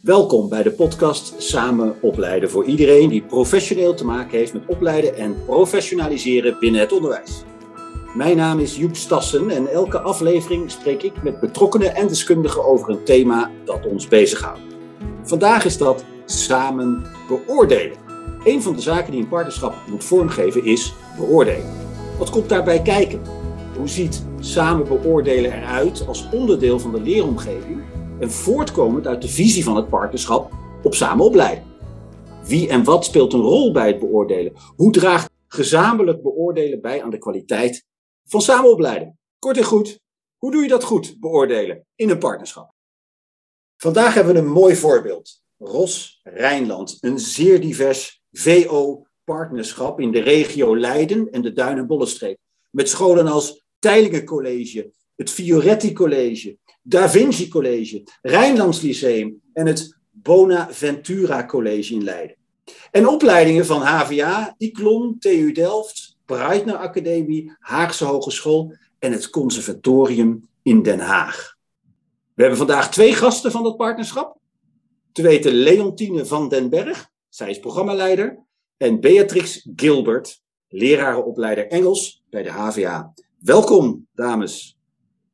Welkom bij de podcast Samen opleiden voor iedereen die professioneel te maken heeft met opleiden en professionaliseren binnen het onderwijs. Mijn naam is Joep Stassen en elke aflevering spreek ik met betrokkenen en deskundigen over een thema dat ons bezighoudt. Vandaag is dat samen beoordelen. Een van de zaken die een partnerschap moet vormgeven is beoordelen. Wat komt daarbij kijken? Hoe ziet samen beoordelen eruit als onderdeel van de leeromgeving en voortkomend uit de visie van het partnerschap op samen opleiden? Wie en wat speelt een rol bij het beoordelen? Hoe draagt gezamenlijk beoordelen bij aan de kwaliteit van samen opleiden? Kort en goed, hoe doe je dat goed, beoordelen, in een partnerschap? Vandaag hebben we een mooi voorbeeld. Ros Rijnland, een zeer divers VO-partnerschap in de regio Leiden en de Duin- en. Met scholen als Teilingen College, het Fioretti College, Da Vinci College, Rijnlands Lyceum en het Bonaventura College in Leiden. En opleidingen van HVA, ICLON, TU Delft, Breitner Academie, Haagse Hogeschool en het Conservatorium in Den Haag. We hebben vandaag twee gasten van dat partnerschap. Te weten Leontine van den Berg, zij is programmaleider, en Beatrix Gilbert, lerarenopleider Engels bij de HVA. Welkom, dames.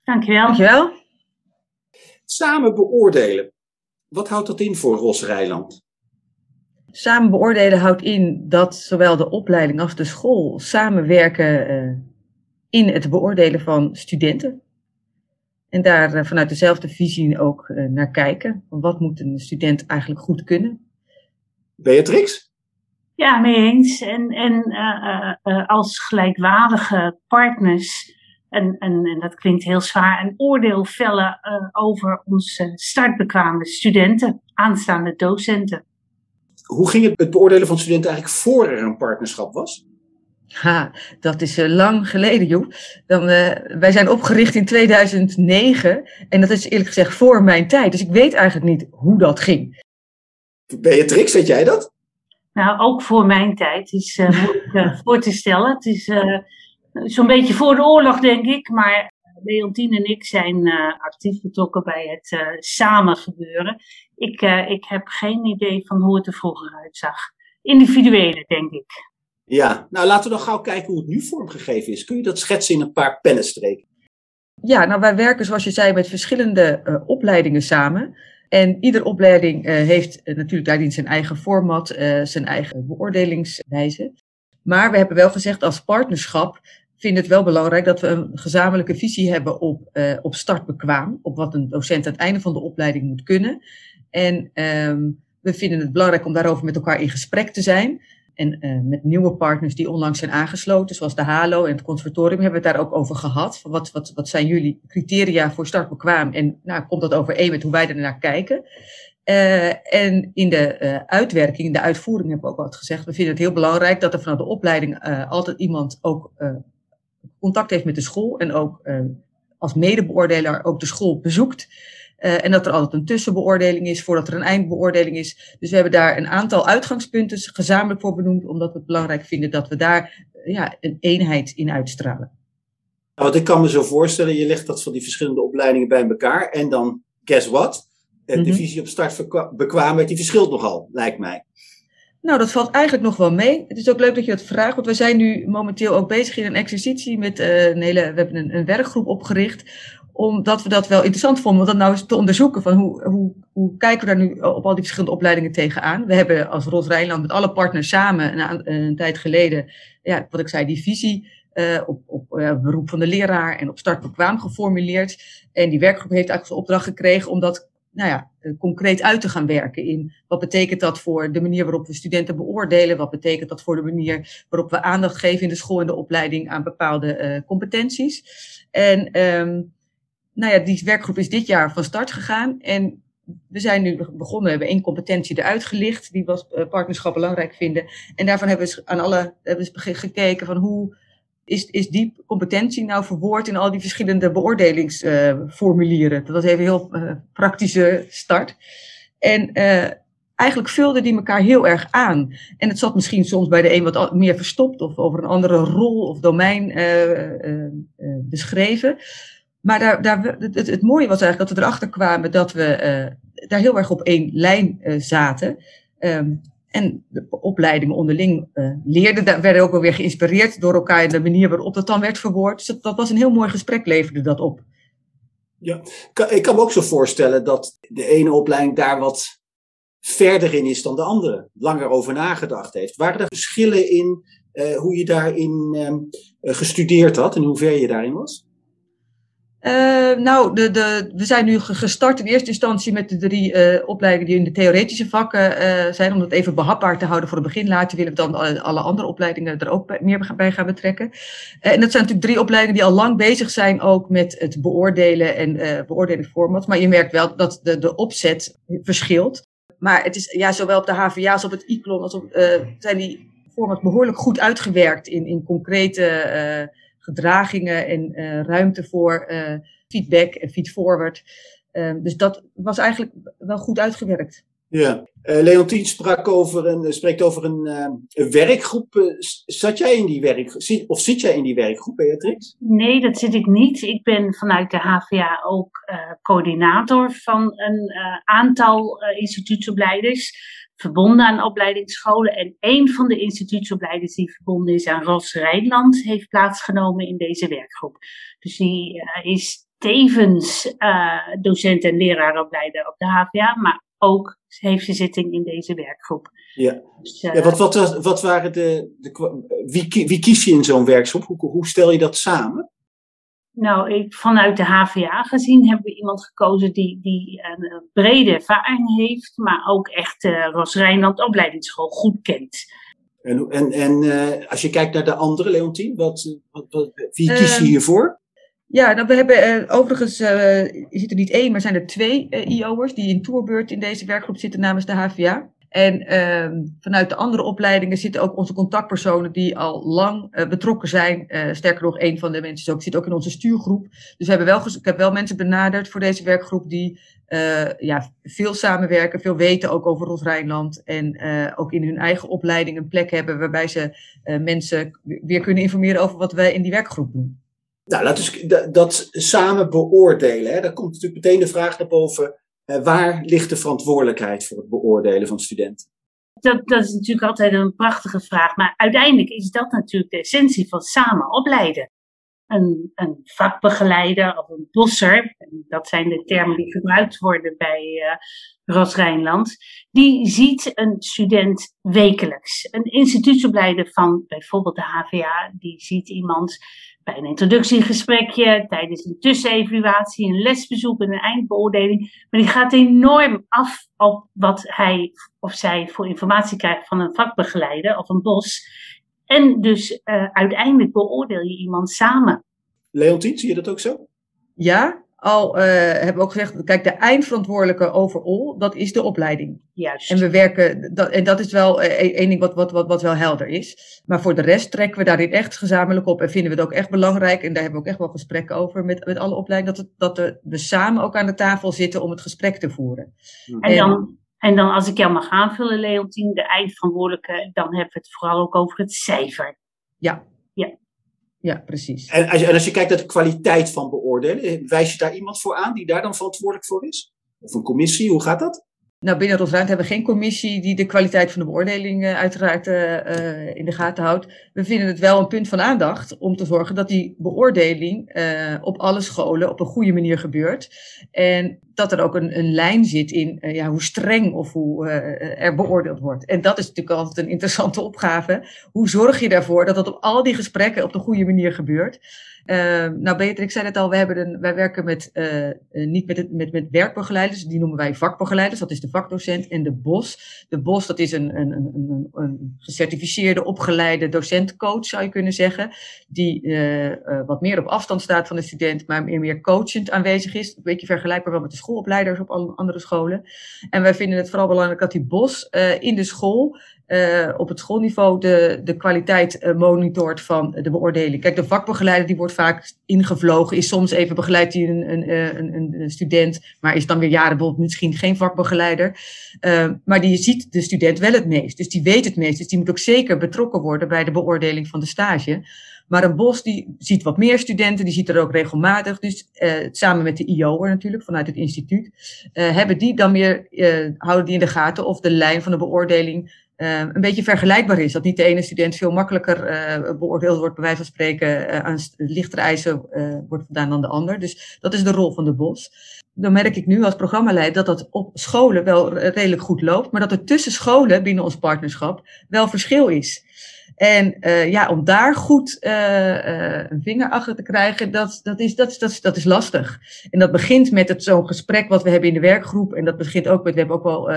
Dankjewel. Dankjewel. Samen beoordelen. Wat houdt dat in voor Ros Rijland? Samen beoordelen houdt in dat zowel de opleiding als de school samenwerken uh, in het beoordelen van studenten. En daar uh, vanuit dezelfde visie ook uh, naar kijken. Wat moet een student eigenlijk goed kunnen? Beatrix? Ja, mee eens. En, en als gelijkwaardige partners en, en, en, dat klinkt heel zwaar, een oordeel vellen uh, over onze startbekwame studenten, aanstaande docenten. Hoe ging het, het beoordelen van studenten eigenlijk voor er een partnerschap was? Ha, dat is uh, lang geleden, Joep. Dan, uh, wij zijn opgericht in 2009 en dat is eerlijk gezegd voor mijn tijd. Dus ik weet eigenlijk niet hoe dat ging. Beatrix, weet jij dat? Nou, ook voor mijn tijd is uh, moeilijk voor te stellen. Het is zo'n beetje voor de oorlog, denk ik. Maar Leontine en ik zijn uh, actief betrokken bij het uh, samen gebeuren. Ik, uh, ik heb geen idee van hoe het er vroeger uitzag. Individuele, denk ik. Ja, nou laten we dan gauw kijken hoe het nu vormgegeven is. Kun je dat schetsen in een paar pennenstreken? Ja, nou wij werken zoals je zei met verschillende opleidingen samen. En iedere opleiding heeft natuurlijk daarin zijn eigen format, zijn eigen beoordelingswijze. Maar we hebben wel gezegd als partnerschap vind het wel belangrijk dat we een gezamenlijke visie hebben op, uh, op startbekwaam, op wat een docent aan het einde van de opleiding moet kunnen. En um, we vinden het belangrijk om daarover met elkaar in gesprek te zijn. En uh, met nieuwe partners die onlangs zijn aangesloten, zoals de HALO en het conservatorium, hebben we het daar ook over gehad. Van wat, wat, wat zijn jullie criteria voor startbekwaam? En nou, komt dat overeen met hoe wij er naar kijken? Uh, en in de uh, uitwerking, in de uitvoering hebben we ook wat gezegd. We vinden het heel belangrijk dat er vanuit de opleiding altijd iemand ook contact heeft met de school en ook uh, als medebeoordelaar ook de school bezoekt. Uh, en dat er altijd een tussenbeoordeling is voordat er een eindbeoordeling is. Dus we hebben daar een aantal uitgangspunten gezamenlijk voor benoemd, omdat we het belangrijk vinden dat we daar uh, ja, een eenheid in uitstralen. Nou, want ik kan me zo voorstellen, je legt dat van die verschillende opleidingen bij elkaar en dan, guess what? De mm -hmm. visie op startbekwaamheid, die verschilt nogal, lijkt mij. Nou, dat valt eigenlijk nog wel mee. Het is ook leuk dat je dat vraagt, want we zijn nu momenteel ook bezig in een exercitie met uh, een hele, we hebben een, een, werkgroep opgericht, omdat we dat wel interessant vonden, om dat nou eens te onderzoeken van hoe, hoe, hoe kijken we daar nu op al die verschillende opleidingen tegenaan. We hebben als Ros Rijnland met alle partners samen een, tijd geleden, ja, wat ik zei, die visie uh, op, op uh, beroep van de leraar en op start bekwaam geformuleerd. En die werkgroep heeft eigenlijk de opdracht gekregen om dat nou ja, concreet uit te gaan werken in wat betekent dat voor de manier waarop we studenten beoordelen, wat betekent dat voor de manier waarop we aandacht geven in de school en de opleiding aan bepaalde uh, competenties. En um, nou ja, die werkgroep is dit jaar van start gegaan en we zijn nu begonnen, we hebben één competentie eruit gelicht, die we uh, partnerschap belangrijk vinden. En daarvan hebben we aan alle hebben we gekeken van hoe is, is die competentie nou verwoord in al die verschillende beoordelingsformulieren? Dat was even een heel uh, praktische start. En uh, eigenlijk vulden die elkaar heel erg aan. En het zat misschien soms bij de een wat meer verstopt of over een andere rol of domein beschreven. Maar daar, daar, het, mooie was eigenlijk dat we erachter kwamen dat we daar heel erg op één lijn zaten. Um, en de opleidingen onderling uh, leerden, daar werden ook alweer geïnspireerd door elkaar in de manier waarop dat dan werd verwoord. Dus dat, was een heel mooi gesprek, leverde dat op. Ja, ik kan me ook zo voorstellen dat de ene opleiding daar wat verder in is dan de andere, langer over nagedacht heeft. Waren er verschillen in uh, hoe je daarin uh, gestudeerd had en hoe ver je daarin was? Uh, nou, de, de, we zijn nu gestart in eerste instantie met de drie uh, opleidingen die in de theoretische vakken uh, zijn. Om dat even behapbaar te houden voor het begin. Later willen we dan alle, andere opleidingen er ook meer bij gaan betrekken. en dat zijn natuurlijk drie opleidingen die al lang bezig zijn ook met het beoordelen en beoordelingsformat. Maar je merkt wel dat de, de opzet verschilt. Maar het is ja, zowel op de HVA als op het ICLON als op, zijn die formats behoorlijk goed uitgewerkt in, in concrete gedragingen en uh, ruimte voor uh, feedback en feedforward. Uh, dus dat was eigenlijk wel goed uitgewerkt. Ja, uh, Leontien sprak over een, spreekt over een, een werkgroep. zat jij in die werkgroep, of zit jij in die werkgroep, Beatrix? Nee, dat zit ik niet. Ik ben vanuit de HVA ook coördinator van een aantal instituutsopleiders verbonden aan opleidingsscholen. En een van de instituutsopleiders die verbonden is aan Ros Rijnland heeft plaatsgenomen in deze werkgroep. Dus die uh, is tevens uh, docent en leraaropleider op de HVA, maar ook heeft ze zitting in deze werkgroep. Ja, dus, uh, ja wat, wat, wat waren de, de wie, wie kies je in zo'n werkgroep? Hoe, hoe stel je dat samen? Nou, ik, vanuit de HVA gezien hebben we iemand gekozen die, die een brede ervaring heeft, maar ook echt uh, Ros Rijnland opleidingsschool goed kent. En, en, en uh, als je kijkt naar de andere, Leontien, wat, wat, wat wie kies je uh, hiervoor? Ja, nou, we hebben uh, overigens, je zit er niet één, maar zijn er twee IO'ers die in tourbeurt in deze werkgroep zitten namens de HVA. En uh, vanuit de andere opleidingen zitten ook onze contactpersonen die al lang uh, betrokken zijn. Uh, sterker nog, een van de mensen ook, zit ook in onze stuurgroep. Dus we hebben wel, ik heb wel mensen benaderd voor deze werkgroep die uh, ja, veel samenwerken, veel weten ook over Rijnland. En ook in hun eigen opleiding een plek hebben waarbij ze mensen weer kunnen informeren over wat wij in die werkgroep doen. Nou, laten we dat, samen beoordelen. Hè. Daar komt natuurlijk meteen de vraag naar boven waar ligt de verantwoordelijkheid voor het beoordelen van studenten? Dat, dat is natuurlijk altijd een prachtige vraag, maar uiteindelijk is dat natuurlijk de essentie van samen opleiden. Een, vakbegeleider of een bosser, dat zijn de termen die gebruikt worden bij uh, Ros Rijnland, die ziet een student wekelijks. Een instituutsopleider van bijvoorbeeld de HVA, die ziet iemand bij een introductiegesprekje, tijdens een tussenevaluatie, een lesbezoek en een eindbeoordeling. Maar die gaat enorm af op wat hij of zij voor informatie krijgt van een vakbegeleider of een bos. En dus uh, uiteindelijk beoordeel je iemand samen. Leontien, zie je dat ook zo? Ja, al uh, hebben we ook gezegd, kijk, de eindverantwoordelijke overall, dat is de opleiding. Juist. En we werken, dat, en dat is wel uh, één ding wat, wat, wat, wat wel helder is. Maar voor de rest trekken we daarin echt gezamenlijk op en vinden we het ook echt belangrijk. En daar hebben we ook echt wel gesprekken over met, met alle opleidingen, dat, het, dat we samen ook aan de tafel zitten om het gesprek te voeren. En dan, en dan als ik jou mag aanvullen, Leontien, de eindverantwoordelijke, dan hebben we het vooral ook over het cijfer. Ja. Ja. Ja, precies. En als, je, en als je kijkt naar de kwaliteit van beoordelen, wijs je daar iemand voor aan die daar dan verantwoordelijk voor is? Of een commissie, hoe gaat dat? Nou, binnen Rosruimte hebben we geen commissie die de kwaliteit van de beoordeling uh, uiteraard uh, in de gaten houdt. We vinden het wel een punt van aandacht om te zorgen dat die beoordeling op alle scholen op een goede manier gebeurt. En dat er ook een, een lijn zit in ja, hoe streng of hoe er beoordeeld wordt. En dat is natuurlijk altijd een interessante opgave. Hoe zorg je ervoor dat dat op al die gesprekken op de goede manier gebeurt? Uh, nou, Beatrix zei het al, we hebben wij werken met, uh, niet met, met, met werkbegeleiders, die noemen wij vakbegeleiders, dat is de vakdocent. En de BOS, de BOS dat is een, een, een, een gecertificeerde, opgeleide docentcoach, zou je kunnen zeggen, die uh, wat meer op afstand staat van de student, maar meer, meer coachend aanwezig is. Een beetje vergelijkbaar wel met de schoolopleiders op andere scholen. En wij vinden het vooral belangrijk dat die BOS in de school uh, op het schoolniveau de, de kwaliteit uh, monitort van de beoordeling. Kijk, de vakbegeleider die wordt vaak ingevlogen, is soms even begeleidt hij een, een, een, een student, maar is dan weer jaren bijvoorbeeld misschien geen vakbegeleider. Uh, maar die ziet de student wel het meest, dus die weet het meest. Dus die moet ook zeker betrokken worden bij de beoordeling van de stage. Maar een bos die ziet wat meer studenten, die ziet er ook regelmatig. Dus uh, samen met de IO'er natuurlijk, vanuit het instituut, uh, hebben die dan meer, uh, houden die in de gaten of de lijn van de beoordeling een beetje vergelijkbaar is. Dat niet de ene student veel makkelijker beoordeeld wordt, bij wijze van spreken, aan lichtere eisen wordt gedaan dan de ander. Dus dat is de rol van de bos dan merk ik nu als programmaleider dat dat op scholen wel redelijk goed loopt, maar dat er tussen scholen binnen ons partnerschap wel verschil is. En ja, om daar goed een vinger achter te krijgen, dat, dat, is, dat, dat, dat is lastig. En dat begint met zo'n gesprek wat we hebben in de werkgroep. En dat begint ook met, we hebben ook wel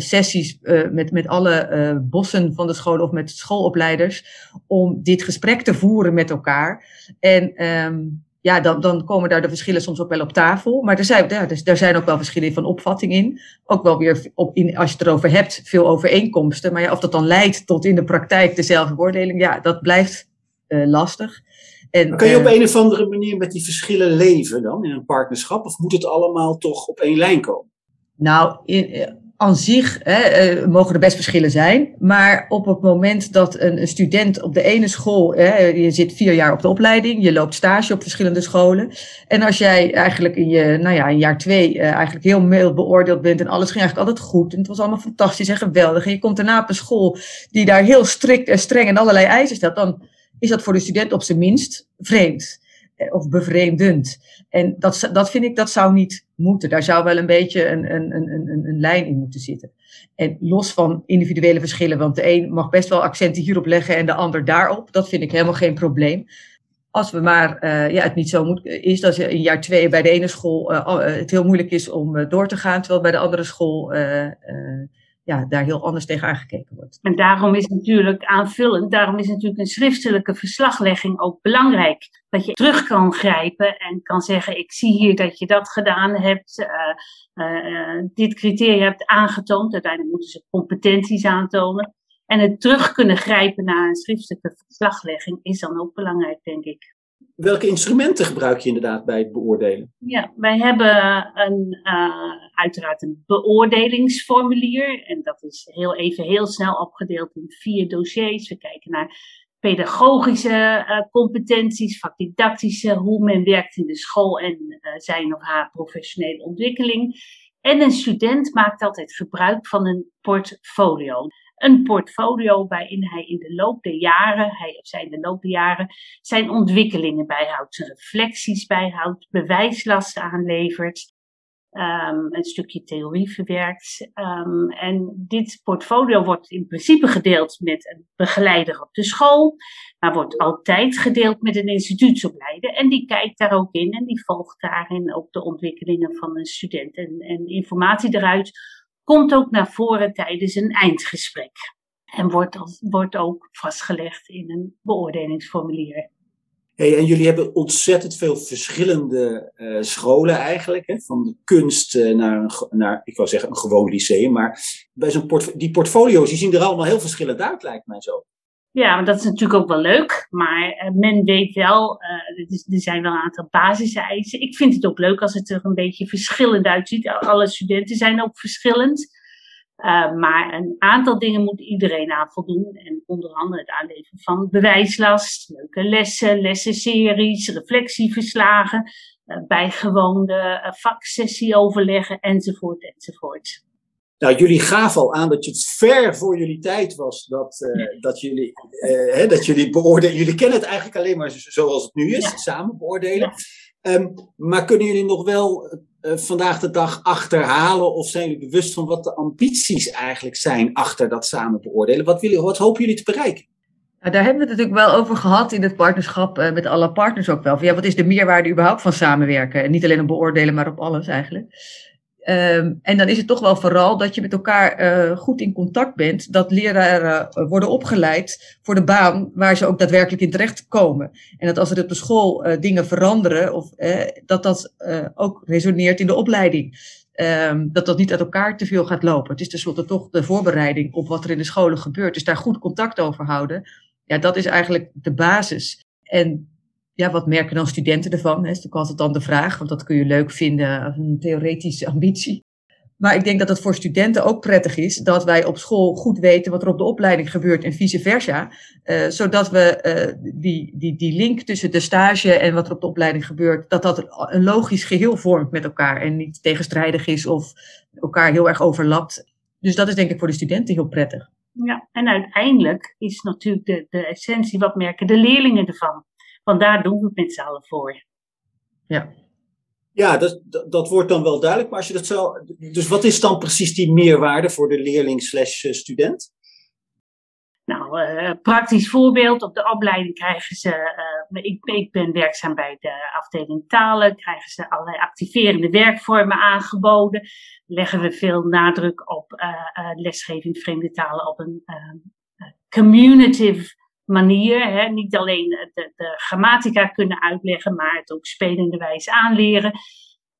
sessies met, met alle bossen van de scholen of met schoolopleiders, om dit gesprek te voeren met elkaar. En um, ja, dan, dan komen daar de verschillen soms ook wel op tafel. Maar er zijn, ja, dus, daar zijn ook wel verschillen van opvatting in. Ook wel weer, op, in, als je het erover hebt, veel overeenkomsten. Maar ja, of dat dan leidt tot in de praktijk dezelfde beoordeling, ja, dat blijft uh, lastig. En, kan je op een of andere manier met die verschillen leven dan in een partnerschap? Of moet het allemaal toch op één lijn komen? Nou, in, aan zich hè, uh, mogen er best verschillen zijn. Maar op het moment dat een, student op de ene school, hè, je zit vier jaar op de opleiding, je loopt stage op verschillende scholen. En als jij eigenlijk in je, nou ja, in jaar twee uh, eigenlijk heel mild beoordeeld bent en alles ging eigenlijk altijd goed. En het was allemaal fantastisch en geweldig. En je komt daarna op een school die daar heel strikt en streng en allerlei eisen stelt. Dan is dat voor de student op zijn minst vreemd of bevreemdend. En dat, dat vind ik, dat zou niet moeten. Daar zou wel een beetje een, een, een, een, een lijn in moeten zitten. En los van individuele verschillen, want de een mag best wel accenten hierop leggen en de ander daarop. Dat vind ik helemaal geen probleem. Als we maar, uh, ja, het niet zo moet, is dat in jaar twee bij de ene school uh, het heel moeilijk is om door te gaan, terwijl bij de andere school ja, daar heel anders tegen aangekeken wordt. En daarom is natuurlijk aanvullend, daarom is natuurlijk een schriftelijke verslaglegging ook belangrijk. Dat je terug kan grijpen en kan zeggen, ik zie hier dat je dat gedaan hebt, uh, uh, dit criteria hebt aangetoond. Uiteindelijk moeten ze competenties aantonen. En het terug kunnen grijpen naar een schriftelijke verslaglegging is dan ook belangrijk, denk ik. Welke instrumenten gebruik je inderdaad bij het beoordelen? Ja, wij hebben een, uh, uiteraard een beoordelingsformulier. En dat is heel even heel snel opgedeeld in vier dossiers. We kijken naar pedagogische uh, competenties, vakdidactische, hoe men werkt in de school en uh, zijn of haar professionele ontwikkeling. En een student maakt altijd gebruik van een portfolio een portfolio waarin hij in de loop der jaren, hij of zij in de loop der jaren, zijn ontwikkelingen bijhoudt, zijn reflecties bijhoudt, bewijslasten aanlevert, um, een stukje theorie verwerkt. Um, en dit portfolio wordt in principe gedeeld met een begeleider op de school, maar wordt altijd gedeeld met een instituutsopleider. En die kijkt daar ook in en die volgt daarin ook de ontwikkelingen van een student en, en informatie eruit komt ook naar voren tijdens een eindgesprek. En wordt, wordt ook vastgelegd in een beoordelingsformulier. Hey, en jullie hebben ontzettend veel verschillende uh, scholen eigenlijk. Hè? Van de kunst uh, naar, naar, ik wou zeggen, een gewoon lyceum. Maar bij zo'n die portfolio's die zien er allemaal heel verschillend uit, lijkt mij zo. Ja, dat is natuurlijk ook wel leuk. Maar uh, men weet wel, er zijn wel een aantal basiseisen. Ik vind het ook leuk als het er een beetje verschillend uitziet. Alle studenten zijn ook verschillend. Uh, maar een aantal dingen moet iedereen aan voldoen. En onder andere het aanleveren van bewijslast, leuke lessen, lessenseries, reflectieverslagen, uh, bijgewoonde uh, vaksessieoverleggen enzovoort enzovoort. Nou, jullie gaven al aan dat het ver voor jullie tijd was dat, uh, dat jullie, uh, hè, dat jullie beoordelen. Jullie kennen het eigenlijk alleen maar zoals het nu is, ja. samen beoordelen. Ja. Um, maar kunnen jullie nog wel uh, vandaag de dag achterhalen of zijn jullie bewust van wat de ambities eigenlijk zijn achter dat samen beoordelen? Wat, jullie, wat hopen jullie te bereiken? Nou, daar hebben we het natuurlijk wel over gehad in het partnerschap met alle partners ook wel. Van, ja, wat is de meerwaarde überhaupt van samenwerken? En niet alleen op beoordelen, maar op alles eigenlijk. Um, en dan is het toch wel vooral dat je met elkaar uh, goed in contact bent, dat leraren uh, worden opgeleid voor de baan waar ze ook daadwerkelijk in terecht komen. En dat als er op de school uh, dingen veranderen, of, dat dat ook resoneert in de opleiding. Um, dat dat niet uit elkaar te veel gaat lopen. Het is tenslotte toch de voorbereiding op wat er in de scholen gebeurt. Dus daar goed contact over houden. Ja, dat is eigenlijk de basis. En ja, wat merken dan studenten ervan? Dat is natuurlijk altijd dan de vraag, want dat kun je leuk vinden als een theoretische ambitie. Maar ik denk dat het voor studenten ook prettig is dat wij op school goed weten wat er op de opleiding gebeurt en vice versa. Uh, zodat we uh, die, die, die link tussen de stage en wat er op de opleiding gebeurt, dat dat een logisch geheel vormt met elkaar en niet tegenstrijdig is of elkaar heel erg overlapt. Dus dat is denk ik voor de studenten heel prettig. Ja, en uiteindelijk is natuurlijk de, de essentie, wat merken de leerlingen ervan? Want daar doen we het met z'n allen voor. Ja. Ja, dat, dat, wordt dan wel duidelijk. Maar als je dat zo. Dus wat is dan precies die meerwaarde voor de leerling slash student? Nou, uh, praktisch voorbeeld. Op de opleiding krijgen ze. Uh, ik, ik, ben werkzaam bij de afdeling talen. Krijgen ze allerlei activerende werkvormen aangeboden. Leggen we veel nadruk op uh, lesgeving vreemde talen op een communitive manier. Hè? Niet alleen de, de, grammatica kunnen uitleggen, maar het ook spelende wijze aanleren.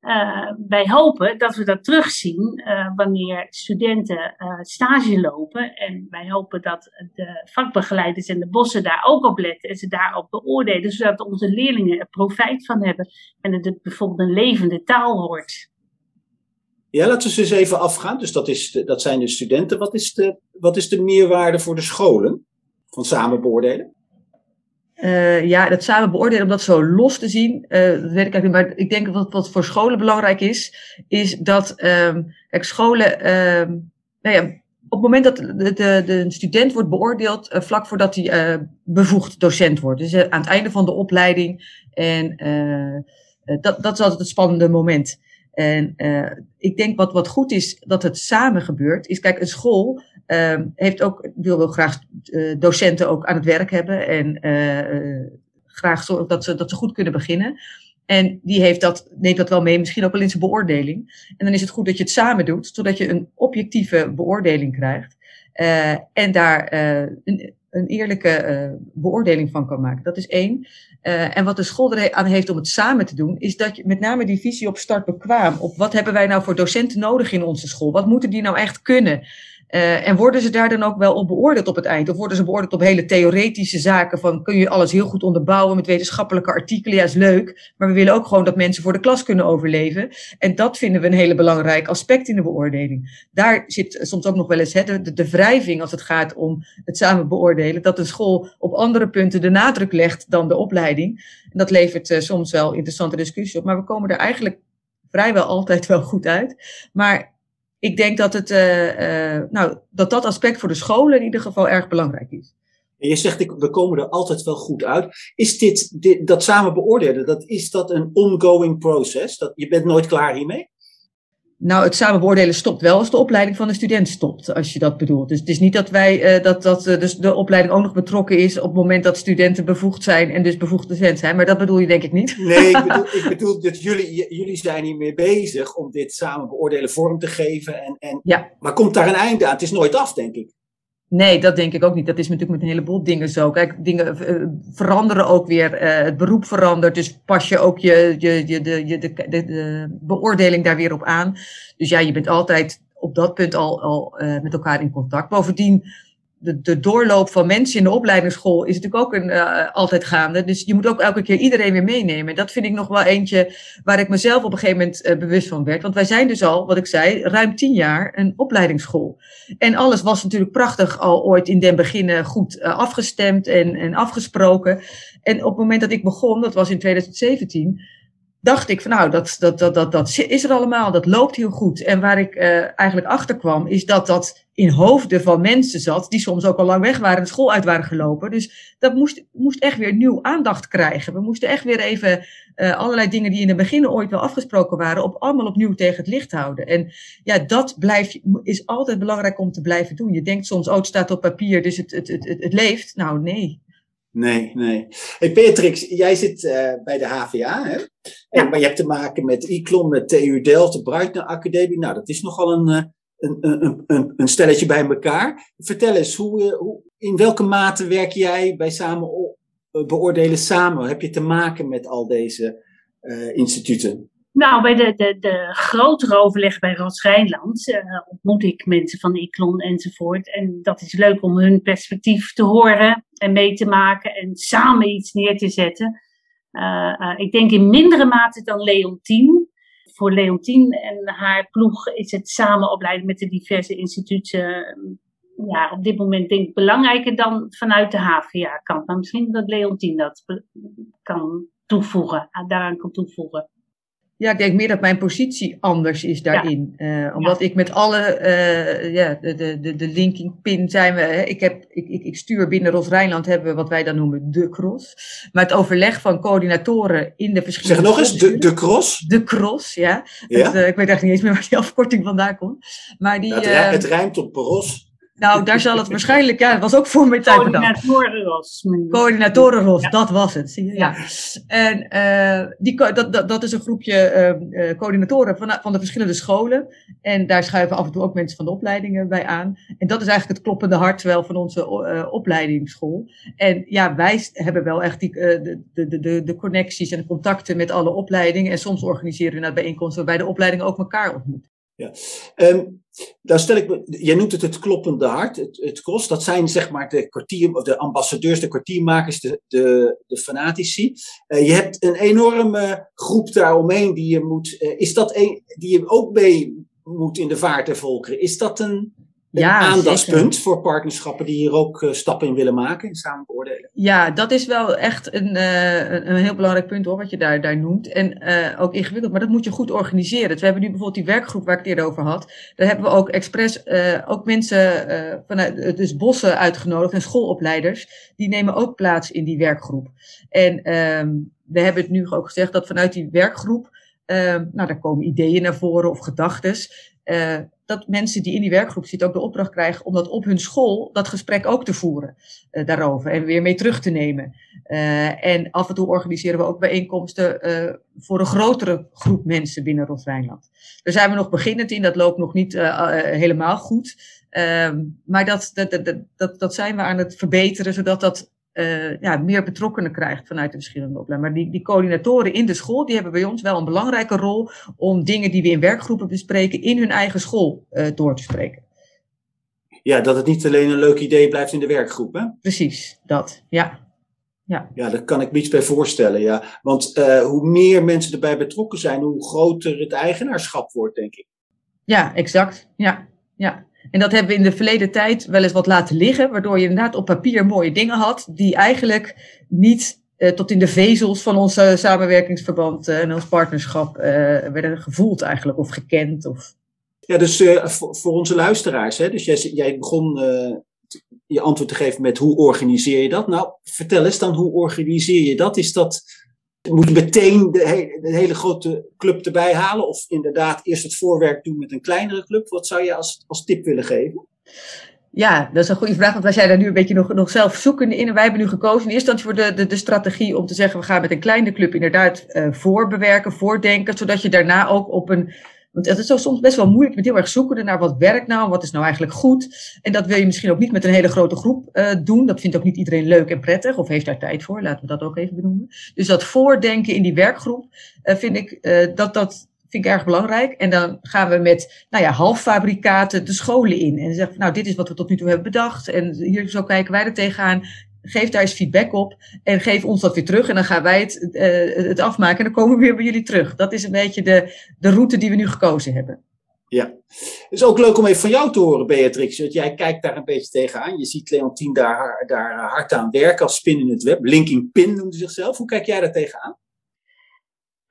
Uh, wij hopen dat we dat terugzien uh, wanneer studenten uh, stage lopen. En wij hopen dat de vakbegeleiders en de bossen daar ook op letten en ze daarop beoordelen, zodat onze leerlingen er profijt van hebben en dat het bijvoorbeeld een levende taal wordt. Ja, laten we eens even afgaan. Dus dat, is dat zijn de studenten. Wat is de, wat is de meerwaarde voor de scholen? Van samen beoordelen? Uh, ja, dat samen beoordelen, om dat zo los te zien, uh, dat weet ik eigenlijk niet. Maar ik denk dat wat voor scholen belangrijk is, is dat um, kijk, scholen, um, nou ja, op het moment dat de, de, de student wordt beoordeeld, uh, vlak voordat hij bevoegd docent wordt. Dus aan het einde van de opleiding. En dat, dat is altijd het spannende moment. En ik denk wat, wat goed is dat het samen gebeurt, is kijk, een school Um, heeft ook, wil wel graag uh, docenten ook aan het werk hebben en uh, graag zorgen dat ze, dat ze goed kunnen beginnen. En die heeft dat, neemt dat wel mee, misschien ook wel in zijn beoordeling. En dan is het goed dat je het samen doet, zodat je een objectieve beoordeling krijgt. Uh, en daar een, een, eerlijke beoordeling van kan maken. Dat is één. en wat de school er aan heeft om het samen te doen, is dat je met name die visie op start bekwaam. Op wat hebben wij nou voor docenten nodig in onze school? Wat moeten die nou echt kunnen? Uh, en worden ze daar dan ook wel op beoordeeld op het eind? Of worden ze beoordeeld op hele theoretische zaken van kun je alles heel goed onderbouwen met wetenschappelijke artikelen? Ja, is leuk. Maar we willen ook gewoon dat mensen voor de klas kunnen overleven. En dat vinden we een hele belangrijk aspect in de beoordeling. Daar zit soms ook nog wel eens hè, de, de, wrijving als het gaat om het samen beoordelen. Dat een school op andere punten de nadruk legt dan de opleiding. En dat levert uh, soms wel interessante discussie op. Maar we komen er eigenlijk vrijwel altijd wel goed uit. Maar ik denk dat, het, uh, uh, nou, dat dat aspect voor de scholen in ieder geval erg belangrijk is. En je zegt, we komen er altijd wel goed uit. Is dit, dit dat samen beoordelen, dat, is dat een ongoing process? Dat, je bent nooit klaar hiermee? Nou, het samen beoordelen stopt wel als de opleiding van de student stopt, als je dat bedoelt. Dus het is niet dat wij, uh, dat, dat uh, dus de opleiding ook nog betrokken is op het moment dat studenten bevoegd zijn en dus bevoegd docent zijn. Maar dat bedoel je denk ik niet. Nee, ik bedoel, ik bedoel dat jullie, jullie zijn hiermee bezig om dit samen beoordelen vorm te geven. En, en, ja. Maar komt daar een einde aan? Het is nooit af, denk ik. Nee, dat denk ik ook niet. Dat is natuurlijk met een heleboel dingen zo. Kijk, dingen uh, veranderen ook weer. Uh, het beroep verandert. Dus pas je ook je, je, de, je, de, de, de, beoordeling daar weer op aan. Dus ja, je bent altijd op dat punt al, al uh, met elkaar in contact. Bovendien de, de doorloop van mensen in de opleidingsschool is natuurlijk ook een, uh, altijd gaande. Dus je moet ook elke keer iedereen weer meenemen. Dat vind ik nog wel eentje waar ik mezelf op een gegeven moment uh, bewust van werd. Want wij zijn dus al, wat ik zei, ruim tien jaar een opleidingsschool. En alles was natuurlijk prachtig al ooit in den beginnen goed uh, afgestemd en, en afgesproken. En op het moment dat ik begon, dat was in 2017 dacht ik van nou, dat, dat, dat, dat, dat is er allemaal, dat loopt heel goed. En waar ik uh, eigenlijk achter kwam, is dat dat in hoofden van mensen zat, die soms ook al lang weg waren en school uit waren gelopen. Dus dat moest, moest echt weer nieuw aandacht krijgen. We moesten echt weer even uh, allerlei dingen die in het begin ooit wel afgesproken waren, op, allemaal opnieuw tegen het licht houden. En ja, dat blijft, is altijd belangrijk om te blijven doen. Je denkt soms, oh, het staat op papier, dus het, het, het, het leeft. Nou, nee. Nee, nee. Hey Beatrix, jij zit uh, bij de HVA, hè? Ja. maar je hebt te maken met ICLON, met TU Delft, de Breitner Academie. Nou, dat is nogal een, eh, een, een, een, een stelletje bij elkaar. Vertel eens, hoe, eh, hoe, in welke mate werk jij bij samen beoordelen samen? Heb je te maken met al deze uh, instituten? Nou, bij de, de, de grotere overleg bij Rijnland uh, ontmoet ik mensen van ICLON enzovoort. En dat is leuk om hun perspectief te horen en mee te maken en samen iets neer te zetten. Uh, uh, ik denk in mindere mate dan Leontien. voor Leontien en haar ploeg is het samen opleiden met de diverse instituten ja, op dit moment denk ik belangrijker dan vanuit de HVA-kant. Maar misschien dat Leontien dat kan toevoegen, daaraan kan toevoegen. Ja, ik denk meer dat mijn positie anders is daarin. Eh, omdat ik met alle, uh, ja, de, de, de linking pin zijn we. Hè, ik, heb, ik, ik, ik stuur binnen Ros Rijnland hebben we wat wij dan noemen de cross. Maar het overleg van coördinatoren in de verschillende. Zeg nog eens, de, de cross? De cross, ja. ja? Het, uh, ik weet eigenlijk niet eens meer waar die afkorting vandaan komt. Maar die, het, rijmt, het rijmt op bros. Nou, daar zal het waarschijnlijk, ja, dat was ook voor mijn tijd Coördinatorenros. Coördinatorenros, dat was het, zie je. Ja. En uh, die, dat, dat, dat is een groepje uh, coördinatoren van, van de verschillende scholen. En daar schuiven af en toe ook mensen van de opleidingen bij aan. En dat is eigenlijk het kloppende hart wel van onze uh, opleidingsschool. En ja, wij hebben wel echt die, de, de, de, de connecties en de contacten met alle opleidingen. En soms organiseren we naar bijeenkomsten waarbij de opleidingen ook elkaar ontmoeten. Ja. Um, daar stel ik me, jij noemt het het kloppende hart, het, het kost. Dat zijn zeg maar de, kwartier, de ambassadeurs, de kwartiermakers, de, de, de fanatici. Uh, je hebt een enorme groep daaromheen die je moet. Uh, is dat een, die je ook mee moet in de vaart der volkeren? Is dat een, ja, aandachtspunt voor partnerschappen die hier ook uh, stappen in willen maken in samen beoordelen? Ja, dat is wel echt een, uh, een heel belangrijk punt hoor, wat je daar, daar noemt. En uh, ook ingewikkeld, maar dat moet je goed organiseren. Dus we hebben nu bijvoorbeeld die werkgroep waar ik het eerder over had. Daar hebben we ook expres ook mensen vanuit dus bossen uitgenodigd en schoolopleiders. Die nemen ook plaats in die werkgroep. En um, we hebben het nu ook gezegd dat vanuit die werkgroep, nou daar komen ideeën naar voren of gedachten uh, dat mensen die in die werkgroep zitten ook de opdracht krijgen om dat op hun school, dat gesprek ook te voeren uh, daarover en weer mee terug te nemen. Uh, en af en toe organiseren we ook bijeenkomsten voor een grotere groep mensen binnen Rot-Rijnland. Daar zijn we nog beginnend in, dat loopt nog niet helemaal goed. Ehm, maar dat, dat, dat, dat zijn we aan het verbeteren, zodat dat uh, ja, meer betrokkenen krijgt vanuit de verschillende opleidingen. Maar die, die coördinatoren in de school, die hebben bij ons wel een belangrijke rol om dingen die we in werkgroepen bespreken, in hun eigen school uh, door te spreken. Ja, dat het niet alleen een leuk idee blijft in de werkgroep, hè? Precies, dat, ja. Ja. ja, daar kan ik me iets bij voorstellen. Ja. Want uh, hoe meer mensen erbij betrokken zijn, hoe groter het eigenaarschap wordt, denk ik. Ja, exact. Ja, ja. En dat hebben we in de verleden tijd wel eens wat laten liggen, waardoor je inderdaad op papier mooie dingen had, die eigenlijk niet uh, tot in de vezels van ons uh, samenwerkingsverband uh, en ons partnerschap werden gevoeld eigenlijk, of gekend. Of... Ja, dus voor, voor, onze luisteraars, hè, dus jij, jij begon je antwoord te geven met hoe organiseer je dat? Nou, vertel eens dan, hoe organiseer je dat? Is dat moet je meteen de, de, hele grote club erbij halen? Of inderdaad eerst het voorwerk doen met een kleinere club? Wat zou je als, als tip willen geven? Ja, dat is een goede vraag, want wij zijn daar nu een beetje nog, nog zelf zoekende in. En wij hebben nu gekozen in eerste voor de, de, de strategie om te zeggen, we gaan met een kleine club inderdaad uh, voorbewerken, voordenken, zodat je daarna ook op een want het is soms best wel moeilijk met heel erg zoeken naar wat werkt nou, wat is nou eigenlijk goed. En dat wil je misschien ook niet met een hele grote groep uh, doen. Dat vindt ook niet iedereen leuk en prettig of heeft daar tijd voor. Laten we dat ook even benoemen. Dus dat voordenken in die werkgroep uh, vind ik uh, dat dat vind ik erg belangrijk. En dan gaan we met nou ja, halffabrikaten de scholen in. En zeggen, nou, dit is wat we tot nu toe hebben bedacht. En hier zo kijken wij er tegenaan geef daar eens feedback op en geef ons dat weer terug. En dan gaan wij het, uh, het afmaken en dan komen we weer bij jullie terug. Dat is een beetje de, de route die we nu gekozen hebben. Ja, het is ook leuk om even van jou te horen, Beatrix. Want jij kijkt daar een beetje tegenaan. Je ziet Leontien daar, daar hard aan werken als spin in het web. Linking Pin noemde zichzelf. Hoe kijk jij daar tegenaan?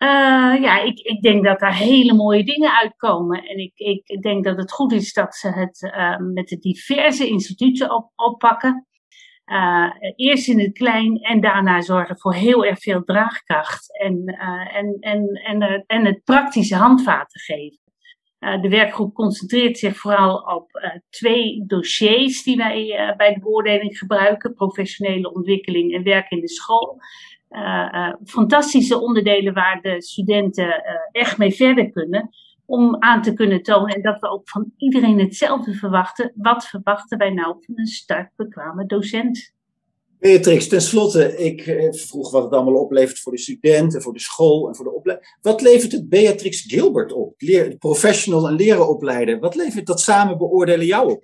Uh, ja, ik, ik denk dat daar hele mooie dingen uitkomen. En ik, ik denk dat het goed is dat ze het uh, met de diverse instituten op, oppakken. Uh, eerst in het klein en daarna zorgen voor heel erg veel draagkracht en, uh, en, en, en, uh, en het praktische handvaten geven. de werkgroep concentreert zich vooral op twee dossiers die wij bij de beoordeling gebruiken: professionele ontwikkeling en werk in de school. fantastische onderdelen waar de studenten echt mee verder kunnen om aan te kunnen tonen en dat we ook van iedereen hetzelfde verwachten. Wat verwachten wij nou van een startbekwame docent? Beatrix, tenslotte, ik eh, vroeg wat het allemaal oplevert voor de studenten, voor de school en voor de opleiding. Wat levert het Beatrix Gilbert op? Leer, professional en leren opleiden. Wat levert dat samen beoordelen jou op?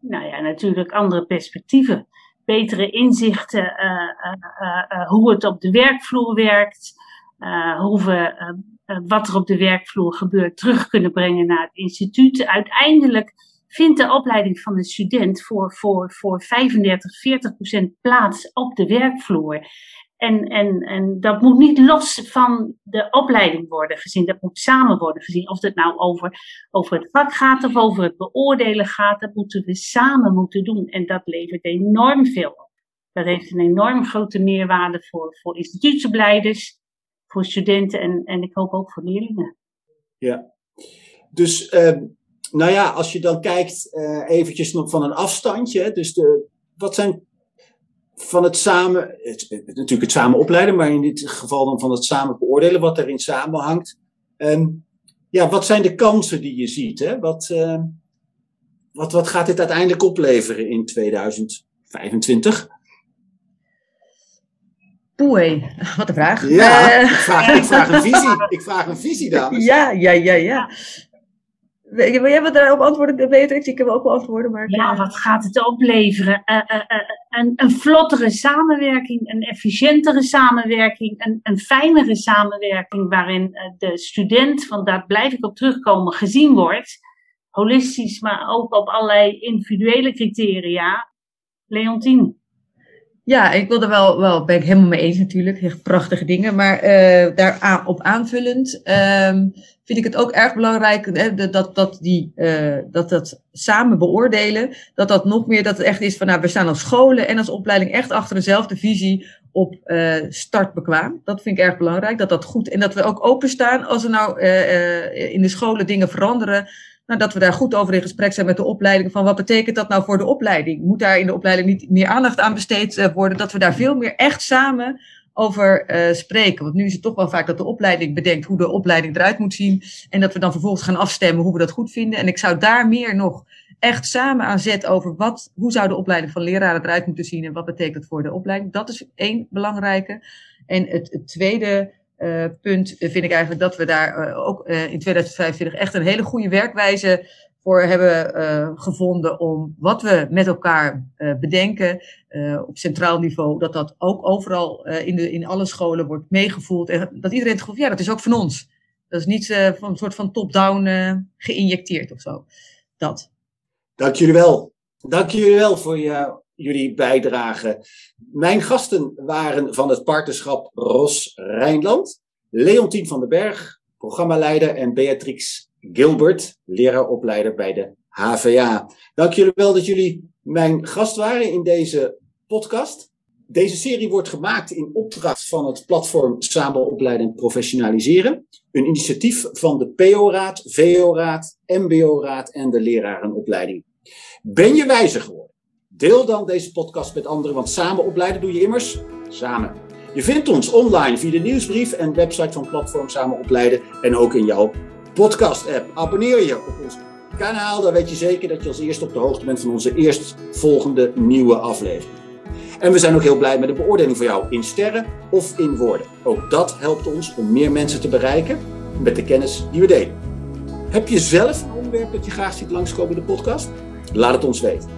Nou ja, natuurlijk andere perspectieven. Betere inzichten, uh, uh, hoe het op de werkvloer werkt, hoe we wat er op de werkvloer gebeurt terug kunnen brengen naar het instituut. Uiteindelijk vindt de opleiding van een student voor, voor, voor 35, 40 procent plaats op de werkvloer. En, en, en dat moet niet los van de opleiding worden gezien. Dat moet samen worden gezien. Of het nou over, over het vak gaat of over het beoordelen gaat. Dat moeten we samen moeten doen. En dat levert enorm veel op. Dat heeft een enorm grote meerwaarde voor, voor voor studenten en, en ik hoop ook voor leerlingen. Ja, dus uh, nou ja, als je dan kijkt uh, eventjes nog van een afstandje. Dus de, wat zijn van het samen, het, natuurlijk het samen opleiden, maar in dit geval dan van het samen beoordelen, wat erin samenhangt. Um, ja, wat zijn de kansen die je ziet? Hè? Wat, uh, wat, wat gaat dit uiteindelijk opleveren in 2025? Oei, wat een vraag. Ja, uh, ik, vraag, ik, vraag, een visie. Ik vraag een visie, dames. Ja, ja, ja, ja. Wil jij wat daarop antwoorden, Beatrix? Ik wel ook wel antwoorden. Maar, ja, wat gaat het opleveren? Uh, uh, een, een vlottere samenwerking, een efficiëntere samenwerking, een, een fijnere samenwerking waarin de student, van daar blijf ik op terugkomen, gezien wordt. Holistisch, maar ook op allerlei individuele criteria. Leontien. Ja, ik wil er wel, wel, ben ik helemaal mee eens natuurlijk. Echt prachtige dingen. Maar uh, daarop aanvullend um, vind ik het ook erg belangrijk hè, dat, dat, die, uh, dat samen beoordelen, dat dat nog meer, dat het echt is van, nou, we staan als scholen en als opleiding echt achter dezelfde visie op uh, startbekwaam. Dat vind ik erg belangrijk, dat dat goed, en dat we ook openstaan als er nou in de scholen dingen veranderen, nou, dat we daar goed over in gesprek zijn met de opleiding. Van wat betekent dat nou voor de opleiding? Moet daar in de opleiding niet meer aandacht aan besteed worden? Dat we daar veel meer echt samen over uh, spreken. Want nu is het toch wel vaak dat de opleiding bedenkt hoe de opleiding eruit moet zien. En dat we dan vervolgens gaan afstemmen hoe we dat goed vinden. En ik zou daar meer nog echt samen aan zetten over wat, hoe zou de opleiding van leraren eruit moeten zien en wat betekent het voor de opleiding. Dat is één belangrijke. En het tweede uh, punt vind ik eigenlijk dat we daar uh, ook in 2025 echt een hele goede werkwijze voor hebben gevonden om wat we met elkaar bedenken op centraal niveau, dat dat ook overal in, de, in alle scholen wordt meegevoeld. En dat iedereen het gevoel ja, dat is ook van ons. Dat is niet van een soort van top-down geïnjecteerd of zo. Dat. Dank jullie wel. Dank jullie wel voor je, jullie bijdrage. Mijn gasten waren van het partnerschap Ros Rijnland, Leontien van den Berg, programmaleider, en Beatrix Gilbert, leraaropleider bij de HVA. Dank jullie wel dat jullie mijn gast waren in deze podcast. Deze serie wordt gemaakt in opdracht van het platform Samen Opleiden en Professionaliseren. Een initiatief van de PO-raad, VO-raad, MBO-raad en de lerarenopleiding. Ben je wijzer geworden? Deel dan deze podcast met anderen, want samen opleiden doe je immers samen. Je vindt ons online via de nieuwsbrief en website van platform Samen Opleiden en ook in jouw podcast-app. Abonneer je op ons kanaal, dan weet je zeker dat je als eerste op de hoogte bent van onze eerstvolgende nieuwe aflevering. En we zijn ook heel blij met de beoordeling voor jou in sterren of in woorden. Ook dat helpt ons om meer mensen te bereiken met de kennis die we delen. Heb je zelf een onderwerp dat je graag ziet langskomen in de podcast? Laat het ons weten.